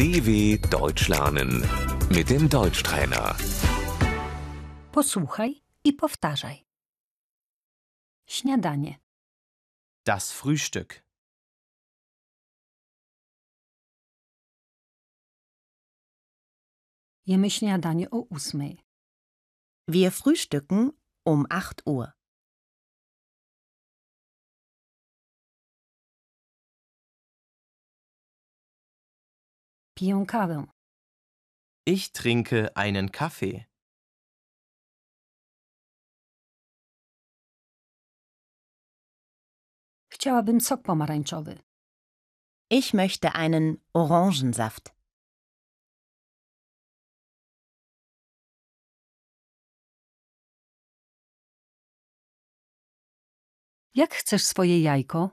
DW Deutsch lernen mit dem Deutschtrainer. Posłuchaj i powtarzaj. Śniadanie, Das Frühstück. jemy śniadanie o ósmej. Wir frühstücken um 8 Uhr. Piję kawę, Ich trinke einen Kaffee. chciałabym sok pomarańczowy. Ich möchte einen Orangensaft. Jak chcesz swoje jajko?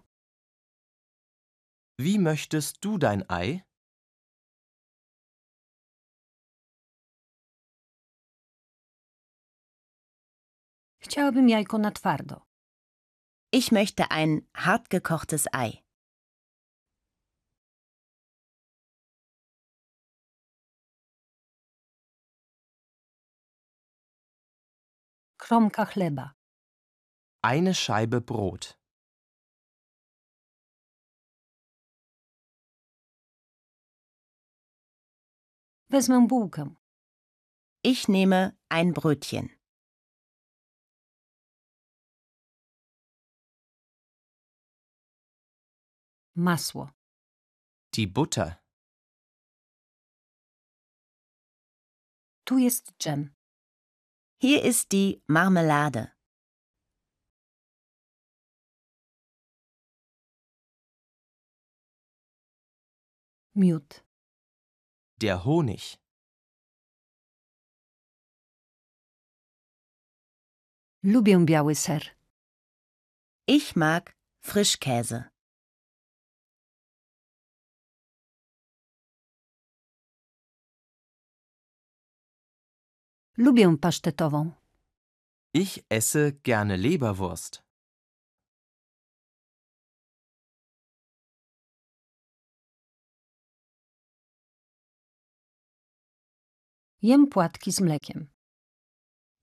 Wie möchtest du dein Ei? Chciałabym jajko na twardo. Ich möchte ein hartgekochtes Ei. Kromka chleba, Eine Scheibe Brot. wezmę bułkę, Ich nehme ein Brötchen. Masło, Die Butter. tu jest dżem, Hier ist die Marmelade. miód, Der Honig. lubię biały ser, Ich mag Frischkäse. Lubię pasztetową, Ich esse gerne Leberwurst. jem płatki z mlekiem.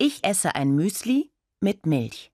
Ich esse ein Müsli mit Milch.